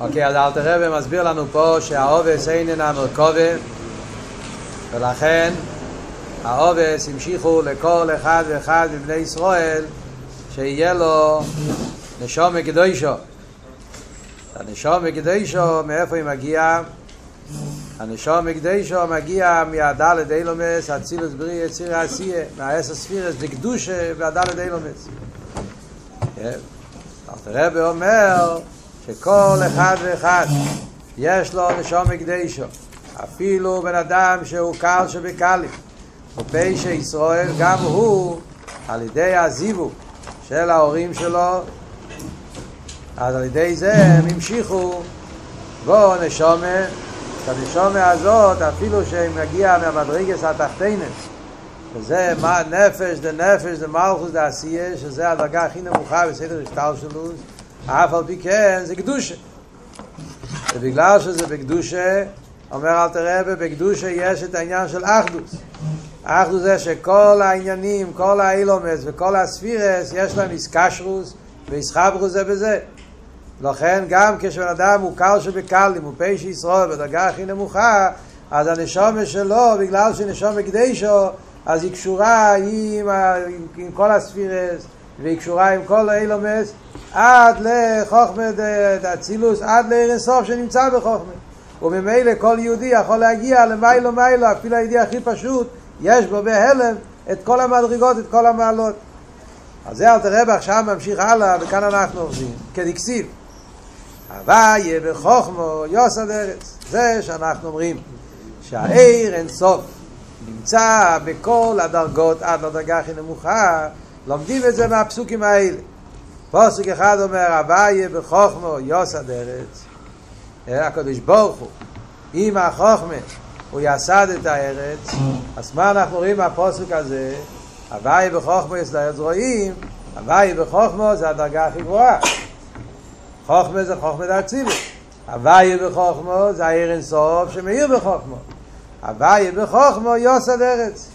אוקיי, אז אלתר רבי מסביר לנו פה שהעובס אינן המרכובה ולכן העובס המשיכו לכל אחד ואחד מבני ישראל שיהיה לו נשום מקדושו. הנשום מקדושו, מאיפה היא מגיעה? הנשום מקדושו מגיע מהדלת אילומס, אצילוס בריא, יציר העשייה, מהעשר ספירס, בקדושה והדלת אילומס. אלתר רבי אומר שכל אחד ואחד יש לו נשום מקדשו אפילו בן אדם שהוא קל שבקלים ופשע ישראל גם הוא על ידי הזיווג של ההורים שלו. אז על ידי זה הם המשיכו בו נשומה שהנשומה הזאת אפילו שהיא מגיעה מהמדרגס התחתינס וזה נפש דה נפש דה מלכוס דה עשייה שזה הדרגה הכי נמוכה בסדר השטל שלו אף על פי כן זה קדושה. ובגלל שזה בקדושה אומר אל תראה בקדושה יש את העניין של אחדוס. אחדוס זה שכל העניינים כל האילומס וכל הספירס יש להם איסקשרוס ואיסחברו זה בזה. לכן גם כשבן אדם הוא קל שבקלים הוא פשע ישראל בדרגה הכי נמוכה אז הנשומה שלו בגלל שנשומה קדשו אז היא קשורה עם, עם, עם כל הספירס והיא קשורה עם כל האילומס עד לחוכמה דאצילוס, עד לארנסוף שנמצא בחוכמה. וממילא כל יהודי יכול להגיע למיילו מיילו, אפילו היהודי הכי פשוט, יש בו בהלם את כל המדרגות, את כל המעלות. אז זה אל תראה עכשיו ממשיך הלאה, וכאן אנחנו עובדים, כדקסיב. הוויה בחוכמו יוסד ארץ. זה שאנחנו אומרים שהעיר אינסוף נמצא בכל הדרגות עד לדרגה הכי נמוכה, לומדים את זה מהפסוקים האלה. פוסק אחד אומר, הוויה בחוכמו יוסד ארץ. הקדוש ברוך הוא, עם החוכמה הוא יסד את הארץ, אז מה אנחנו רואים מהפוסק הזה? הוויה בחוכמו יסד הארץ, רואים, הוויה בחוכמו זה הדרגה הכי גבוהה. חוכמה זה חוכמה דאצילוס. הוויה בחוכמו זה העיר אינסוף שמאיר בחוכמו. הוויה בחוכמו יוסד ארץ.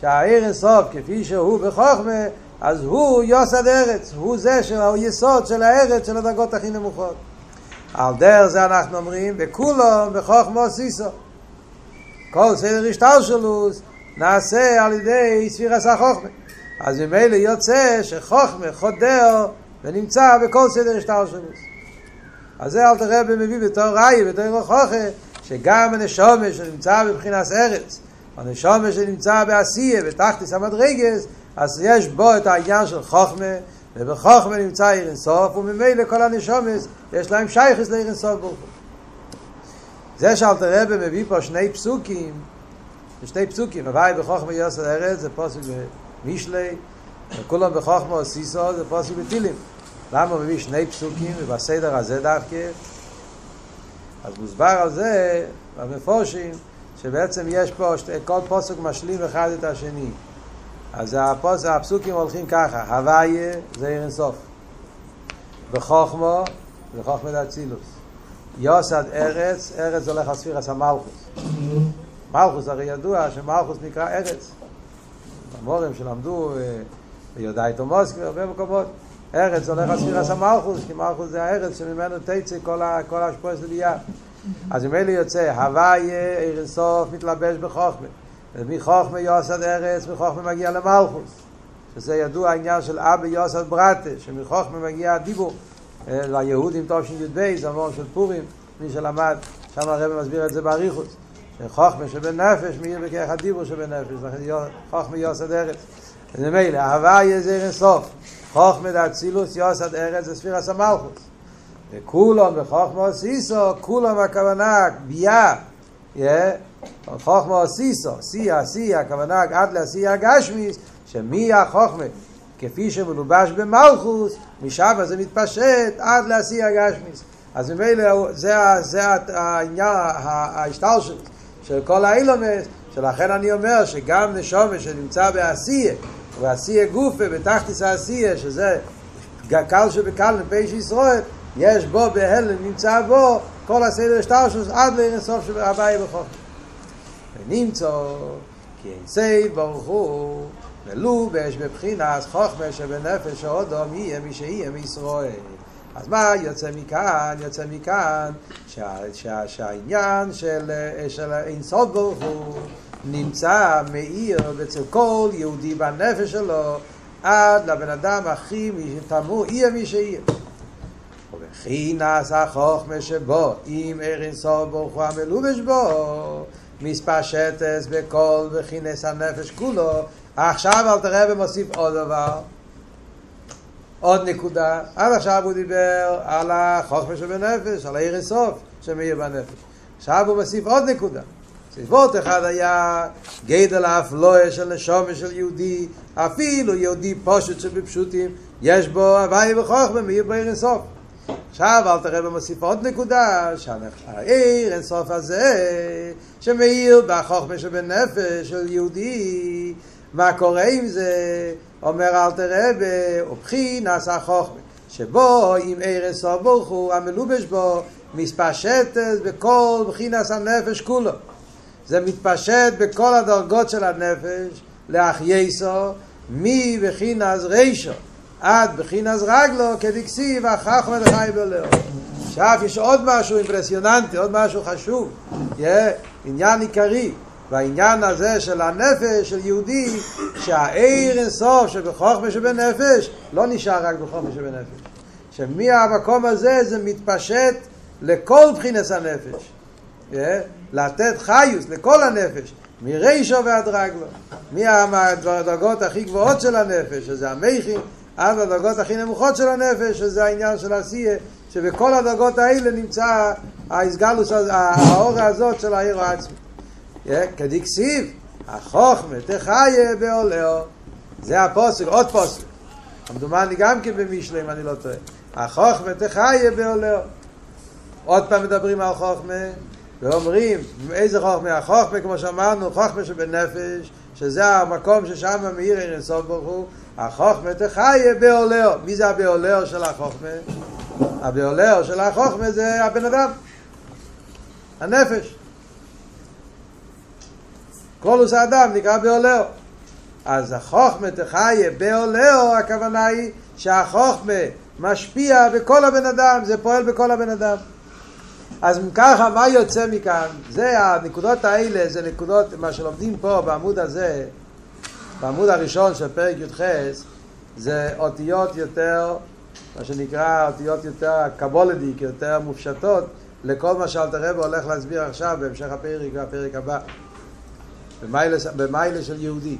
שהעיר אינסוף כפי שהוא בחוכמה אז הוא יוסד ארץ, הוא זה שהוא יסוד של הארץ של הדרגות הכי נמוכות. על דרך זה אנחנו אומרים, וכולו בחוכמו סיסו. כל סדר השתלשלוס נעשה על ידי ספירס החוכמה. אז ממילא יוצא שחוכמה חודר ונמצא בכל סדר השתלשלוס. אז זה אל תראה במביא בתור ראי, בתור הוכחה, שגם הנשומה שנמצא בבחינת ארץ, הנשומה שנמצא בעשייה, בתחתיס המדרגס, אז יש בו את העניין של חוכמה, ובחוכמה נמצא עיר אינסוף, וממילא כל הנשומס יש להם שייכס לעיר אינסוף ברוך הוא. זה שאלתר רבי מביא פה שני פסוקים, שני פסוקים, הוואי בחוכמה יוסד ארץ, זה פוסק במישלי, וכולם בחוכמה עשיסו, זה פוסק בטילים. למה הוא מביא שני פסוקים, ובסדר הזה דווקא? אז מוסבר על זה, במפורשים, שבעצם יש פה, כל פוסק משלים אחד את השני. אז הפוס, הפסוקים הולכים ככה, הוויה זה עיר אינסוף. בחוכמו זה חוכמת אצילוס. יוסד ארץ, ארץ הולך על ספירס המלכוס. מלכוס הרי ידוע שמלכוס נקרא ארץ. המורים שלמדו ביודאי תומוס בהרבה מקומות. ארץ הולך על ספירס המלכוס, כי מלכוס זה הארץ שממנו תצא כל השפועס לביאה. אז ממילא יוצא, הוויה עיר אינסוף מתלבש בחוכמה. ומחוכמה יוסד ארץ, מחוכמה מגיע למלכוס. שזה ידוע העניין של אבא יוסד ברטה, שמחוכמה מגיע הדיבור. ליהודים טוב שי"ב, זה המון של פורים, מי שלמד, שם הרב מסביר את זה באריכוס. שחוכמה שבנפש מאיר בכך הדיבור שבנפש, חוכמה יוסד ארץ. זה מילא, אהבה יהיה זה אינסוף. חוכמה דאצילוס יוסד ארץ זה ספירס המלכוס. וכולם בחוכמה סיסו, כולם הכוונה, ביאה, חוכמה סיסו, סי הסי, הכוונה עד לעשי הגשמיס, שמי החוכמה, כפי שמלובש במלכוס, משם זה מתפשט עד לעשי הגשמיס. אז ממילא זה, זה העניין, ההשתלשלות של כל האילומס, שלכן אני אומר שגם נשומה שנמצא בעשייה, ועשייה גופה, בתחתיס העשייה, שזה קל שבקל מפי שישראל, יש בו בהלם, נמצא בו כל הסדר השתלשלות עד לאינסוף הבאי בחוכמה. ונמצא כי אין סייב ברוך הוא ולובש בבחינס חוכמה שבנפש האודום יהיה מי שיהיה מישראל אז מה יוצא מכאן? יוצא מכאן שה, שה, שהעניין של, של אינסוף ברוך הוא נמצא מאיר אצל כל יהודי בנפש שלו עד לבן אדם הכי תמור, יהיה מי שיהיה. נעשה חוכמה שבו אם ער אינסוף ברוך הוא המלובש בו מספשטס בכל וכינס הנפש כולו. עכשיו אל תראה ומוסיף עוד דבר. עוד נקודה. עד עכשיו הוא דיבר על החוכמה שבנפש על העיר אינסוף שמאיר בנפש. עכשיו הוא מוסיף עוד נקודה. סיבות אחד היה גדל האפלואה של נשומה של יהודי אפילו יהודי פושט שבפשוטים יש בו הוואי וחוכמה מאיר בעיר אינסוף עכשיו אל תראה במוסיף עוד נקודה שהעיר אינסוף הזה שמאיר בחוכמה שבנפש של יהודי. מה קורה עם זה? אומר אל תראה ובחינס החוכמה שבו עם עיר אינסוף ברוך הוא המלובש בו מספשטת בכל בחינס הנפש כולו. זה מתפשט בכל הדרגות של הנפש לאחייסו מי בחינס רישו עד בחינס רגלו כדקסיב החכמה לחי בלאו. עכשיו יש עוד משהו אימפרסיוננטי, עוד משהו חשוב, yeah, עניין עיקרי, והעניין הזה של הנפש של יהודי, שהעיר אינסוף שבחוכמה שבנפש לא נשאר רק בחוכמה שבנפש. שמהמקום הזה זה מתפשט לכל בחינס הנפש. Yeah, לתת חיוס לכל הנפש, מרישו ועד רגלו, מהדרגות הכי גבוהות של הנפש, שזה המכין, עד הדרגות הכי נמוכות של הנפש, שזה העניין של עשייה, שבכל הדרגות האלה נמצא ההסגלוס, האור הזאת של העיר העצמי. כדקסיב, החוכמה תחיה בעולהו. זה הפוסק, עוד פוסק. כמדומני גם כן במשלי, אם אני לא טועה. החוכמה תחיה בעולהו. עוד פעם מדברים על חוכמה, ואומרים, איזה חוכמה? החוכמה, כמו שאמרנו, חוכמה שבנפש, שזה המקום ששם מאיר אין סוף ברוך הוא, החוכמה תחיה בעולהו. מי זה הבעולהו של החוכמה? הבעולהו של החוכמה זה הבן אדם, הנפש. קולוס האדם נקרא בעולהו. אז החוכמה תחיה בעולהו, הכוונה היא שהחוכמה משפיע בכל הבן אדם, זה פועל בכל הבן אדם. אז ככה, מה יוצא מכאן? זה הנקודות האלה, זה נקודות, מה שלומדים פה בעמוד הזה, בעמוד הראשון של פרק י"ח, זה אותיות יותר, מה שנקרא אותיות יותר קבולדיק, יותר מופשטות, לכל מה שאלתר רב הולך להסביר עכשיו בהמשך הפרק והפרק הבא. במיילה של יהודי.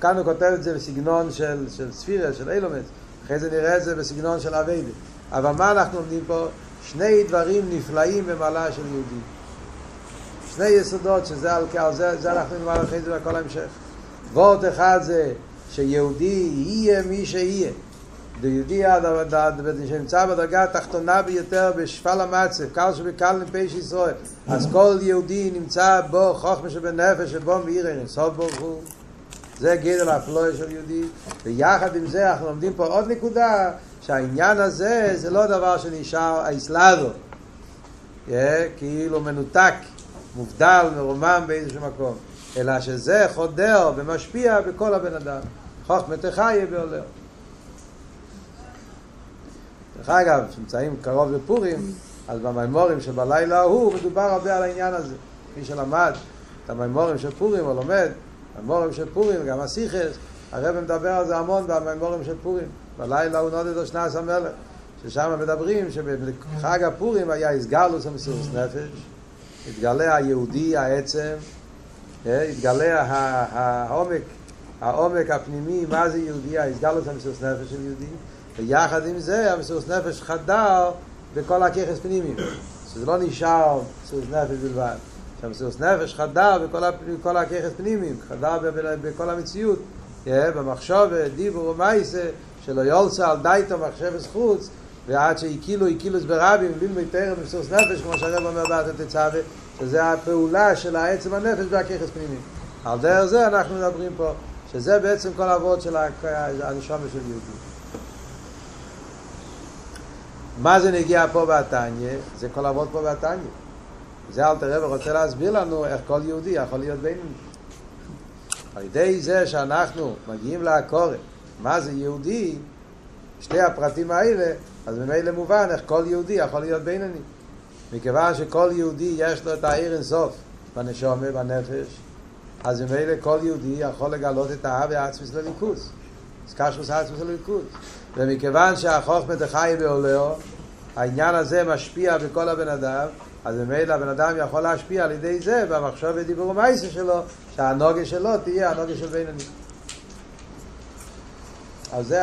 כאן הוא כותב את זה בסגנון של, של ספירה, של אילומץ, אחרי זה נראה את זה בסגנון של אביידי. אבל מה אנחנו לומדים פה? שני דברים נפלאים במעלה של יהודי. שני יסודות, שזה על, זה, זה אנחנו נאמר אחרי זה בכל ההמשך. וורט אחד זה שיהודי יהיה מי שיהיה. יהודי שנמצא בדרגה התחתונה ביותר בשפל המצב, קל שבקל נפש ישראל. אז כל יהודי נמצא בו חוכמה שבנפש שבו מאיר אין סוף ברוך הוא. זה גדל הפלואה של יהודי. ויחד עם זה אנחנו לומדים פה עוד נקודה, שהעניין הזה זה לא דבר שנשאר האסלאדו. כאילו מנותק, מובדל, מרומם באיזשהו מקום. אלא שזה חודר ומשפיע בכל הבן אדם. חוכמה תחיה בעולר. דרך אגב, כשנמצאים קרוב לפורים, אז במימורים שבלילה ההוא מדובר הרבה על העניין הזה. מי שלמד את המימורים של פורים או לומד, המימורים של פורים, גם הסיכס, הרב מדבר על זה המון במימורים של פורים. בלילה הוא נודד או שנס המלך, ששם מדברים שבחג הפורים היה הסגלוס המסירות נפש, התגלה היהודי העצם, התגלה העומק, העומק הפנימי, מה זה יהודי, הסגלוס המסירות נפש של יהודי, ויחד עם זה המסירות נפש חדר בכל הככס פנימיים, שזה לא נשאר מסירות נפש בלבד, שהמסירות נפש חדר בכל, בכל הככס פנימיים, חדר בכל המציאות, במחשוב, דיבור ומייסה, שלא יולצה על דייטו מחשבס חוץ, ועד שהקילו, הקילו ברבים, ללמי תרם במסירות נפש, כמו שהרב אומר בעת התצווה, שזה הפעולה של העצם הנפש והככס פנימי. על דרך זה אנחנו מדברים פה, שזה בעצם כל העבוד של הנשמה של יהודי. מה זה נגיע פה בתניא? זה כל העבוד פה בתניא. זה אל תראה ורוצה להסביר לנו איך כל יהודי יכול להיות בינינו. על ידי זה שאנחנו מגיעים לעקורת, מה זה יהודי, שתי הפרטים האלה, אז ממילא מובן איך כל יהודי יכול להיות בינוני. מכיוון שכל יהודי יש לו את העיר אינסוף בנשומה, בנפש, אז ממילא כל יהודי יכול לגלות את האב והעצמס לליכוז. אז קשרוס העצמס לליכוז. ומכיוון שהחוכמה דחי בעולהו, העניין הזה משפיע בכל הבן אדם, אז ממילא הבן אדם יכול להשפיע על ידי זה במחשוב ודיבור ומייסה שלו, שהנוגה שלו תהיה הנוגה של בינוני. אז זה,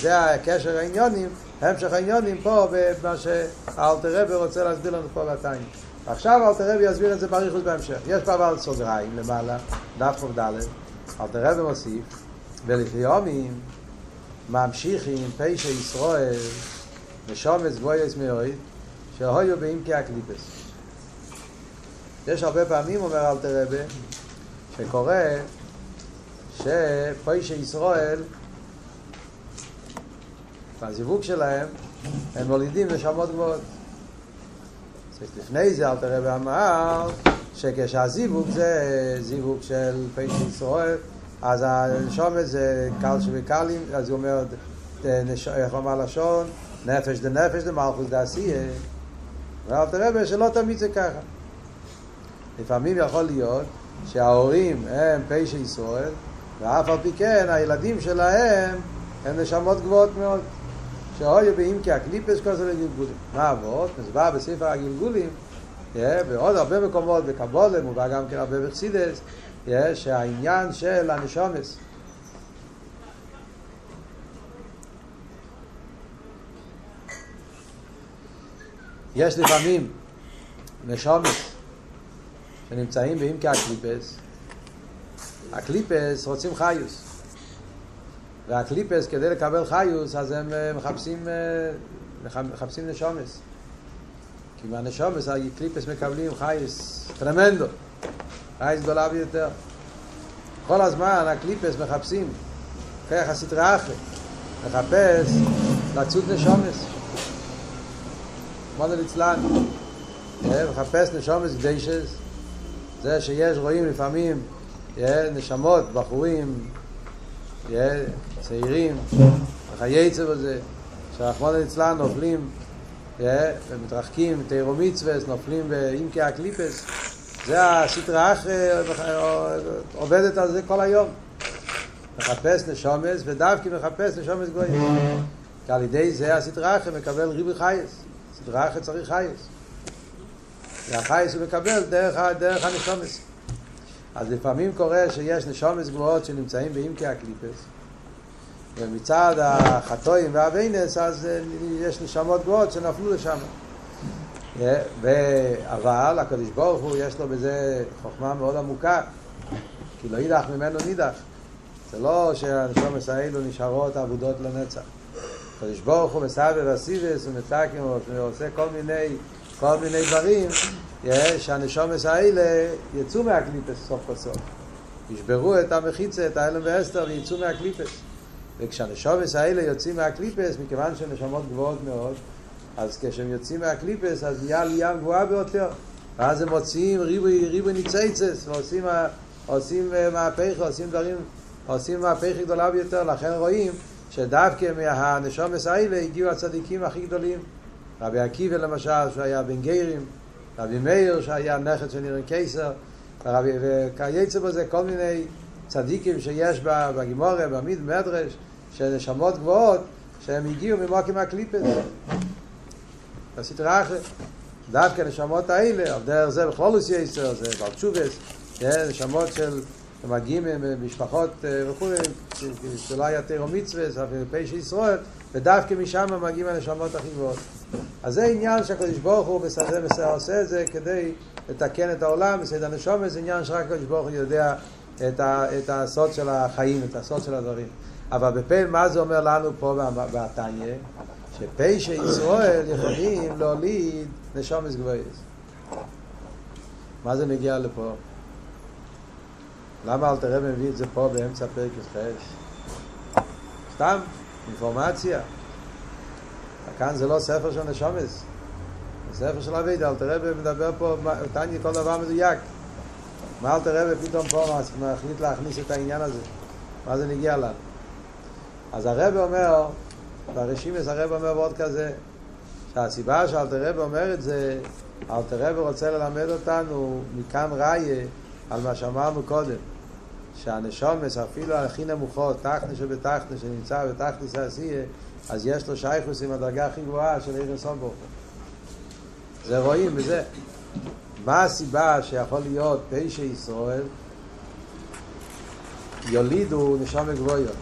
זה הקשר העניונים, המשך העניונים פה במה שאלתר רבי רוצה להסביר לנו פה בתיים. עכשיו אלתר רבי יסביר את זה באריכות בהמשך. יש פה אבל סוגריים למעלה, דף ח"ד, אלתר רבי מוסיף, ולחיומים ממשיכים פשע ישראל ושומץ גבויס מאוד, שהויו באימקי הקליפס. יש הרבה פעמים, אומר אלתר רבי, שקורה שפשע ישראל בזיווג שלהם, הם מולידים נשמות גבוהות. לפני זה אלתר רבי אמר שכשהזיווג זה זיווג של פשע ישראל, אז הנשומת זה קל שבקלים, אז הוא אומר, איך אמר לשון? נפש דה נפש דה מלכוס דה עשייה. ואלתר רבי שלא תמיד זה ככה. לפעמים יכול להיות שההורים הם פשע ישראל, ואף על פי כן הילדים שלהם הם נשמות גבוהות מאוד. שאויו באימקי הקליפס כוסר לגלגולים. מה עבוד? מסבר בספר הגלגולים, בעוד הרבה מקומות, בקבולה, מובא גם כן הרבה בחסידס, שהעניין של הנשומס, יש לפעמים נשומס שנמצאים באימקי הקליפס, הקליפס רוצים חיוס. והקליפס כדי לקבל חיוס אז הם מחפשים, מחפשים נשומס כי מהנשומס הקליפס מקבלים חייס טרמנדו. חייס גדולה ביותר. כל הזמן הקליפס מחפשים כך הסדרה אחרת מחפש לצוד נשומס מודל אצלן מחפש נשומס גדשס זה שיש רואים לפעמים נשמות, בחורים צעירים, וכייצא בזה, שהרחמון אצלן נופלים ומתרחקים, תירו מצווה, נופלים באימקי הקליפס, זה הסטרה אחרי, עובדת על זה כל היום. מחפש נשומס, ודווקא מחפש נשומס גויים. כי על ידי זה הסטרה אחרי מקבל ריבי חייס. סטרה אחרי צריך חייס. והחייס הוא מקבל דרך, דרך הנשומס. אז לפעמים קורה שיש נשומס גבוהות שנמצאים באימקי הקליפס ומצד החטואים והווינס אז יש נשמות גבוהות שנפלו לשם. אבל הקדוש ברוך הוא יש לו בזה חוכמה מאוד עמוקה כי לא יידח ממנו נידח. זה לא שהנשומס האלו נשארות עבודות לנצח. הקדוש ברוך הוא מסבב הסיבס ומתקים ועושה כל מיני כל מיני דברים שהנשומס האלה יצאו מהקליפס סוף כל סוף. ישברו את המחיצה, את ההעלם והסתר, ויצאו מהקליפס. וכשהנשומס האלה יוצאים מהקליפס, מכיוון שהן נשמות גבוהות מאוד, אז כשהם יוצאים מהקליפס, אז נהיה עלייה גבוהה ביותר. ואז הם מוציאים ריבוי, ריבוי ניצייצס, ועושים עושים מהפך, עושים דברים, עושים מהפך גדולה ביותר. לכן רואים שדווקא מהנשומס האלה הגיעו הצדיקים הכי גדולים. רבי עקיבא למשל, שהיה בן גיירים, רבי מאיר שהיה נכד של נראה קיסר, וכייצא בזה כל מיני צדיקים שיש בגימורה, במיד מדרש, של נשמות גבוהות, שהם הגיעו ממוקים הקליפס. בסדרה אחרת. דווקא נשמות האלה, על דרך זה בכל עושי יסר, זה בלצ'ובס, נשמות של מגיעים ממשפחות וכולי, שלא היה תירו מצווה, זה פשע ישראל, ודווקא משם מגיעים הנשמות הכי גבוהות. אז זה עניין שהקדוש ברוך הוא מסדר, מסדר, עושה את זה כדי לתקן את העולם, מסדר הנשומת, זה עניין שרק הקדוש ברוך הוא יודע את, ה, את הסוד של החיים, את הסוד של הדברים. אבל בפה, מה זה אומר לנו פה בתניא? שפשע ישראל יכולים להוליד נשומס גבוהים. מה זה מגיע לפה? למה אל תראה מביא את זה פה באמצע פרק י"ח? סתם, אינפורמציה. כאן זה לא ספר של נשומס, זה ספר של אבידה, אל תראה מדבר פה, תניא כל דבר מדויק. מה אל תראה פתאום פה מחליט להכניס את העניין הזה? מה זה נגיע לנו? אז הרב אומר ברשימס הרב אומר עוד כזה, שהסיבה שאלתר רב אומר את זה, אלתר רב רוצה ללמד אותנו מכאן ראיה על מה שאמרנו קודם, שהנשומס אפילו הכי נמוכות, תחתנה שבתחתנה, שנמצא בתחתיס העשייה, אז יש לו שייכוס עם הדרגה הכי גבוהה של עיר הסון זה רואים בזה. מה הסיבה שיכול להיות פשע ישראל יולידו נשום גבוהיות?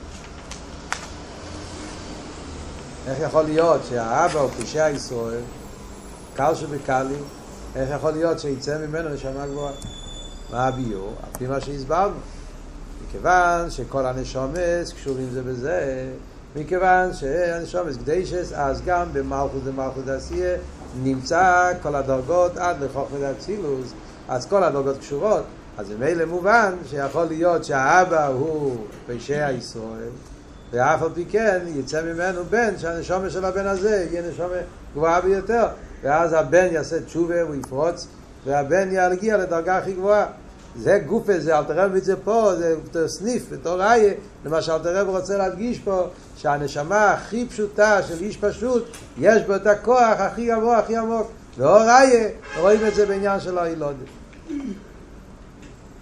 איך יכול להיות שהאבא הוא פשע ישראל, קל שבקלי, איך יכול להיות שיצא ממנו נשמה גבוהה? מה הביור? על פי מה שהסברנו. מכיוון שכל הנשומס קשורים זה בזה, מכיוון שהנשומס קדשס, אז גם במלכות ומלכות עשייה נמצא כל הדרגות עד לחוכמת אצילוס, אז כל הדרגות קשורות. אז ממילא מובן שיכול להיות שהאבא הוא פשע ישראל, ואף על פי כן יצא ממנו בן שהנשומה של הבן הזה יהיה נשומה גבוהה ביותר ואז הבן יעשה תשובה, הוא יפרוץ והבן יגיע לדרגה הכי גבוהה זה גופה, זה אלתר רב את זה פה, זה סניף, בתור ראיה, למה שאלתר רב רוצה להדגיש פה, שהנשמה הכי פשוטה של איש פשוט, יש בו את הכוח הכי גבוה, הכי עמוק. ואור ראיה, רואים את זה בעניין של הילודת.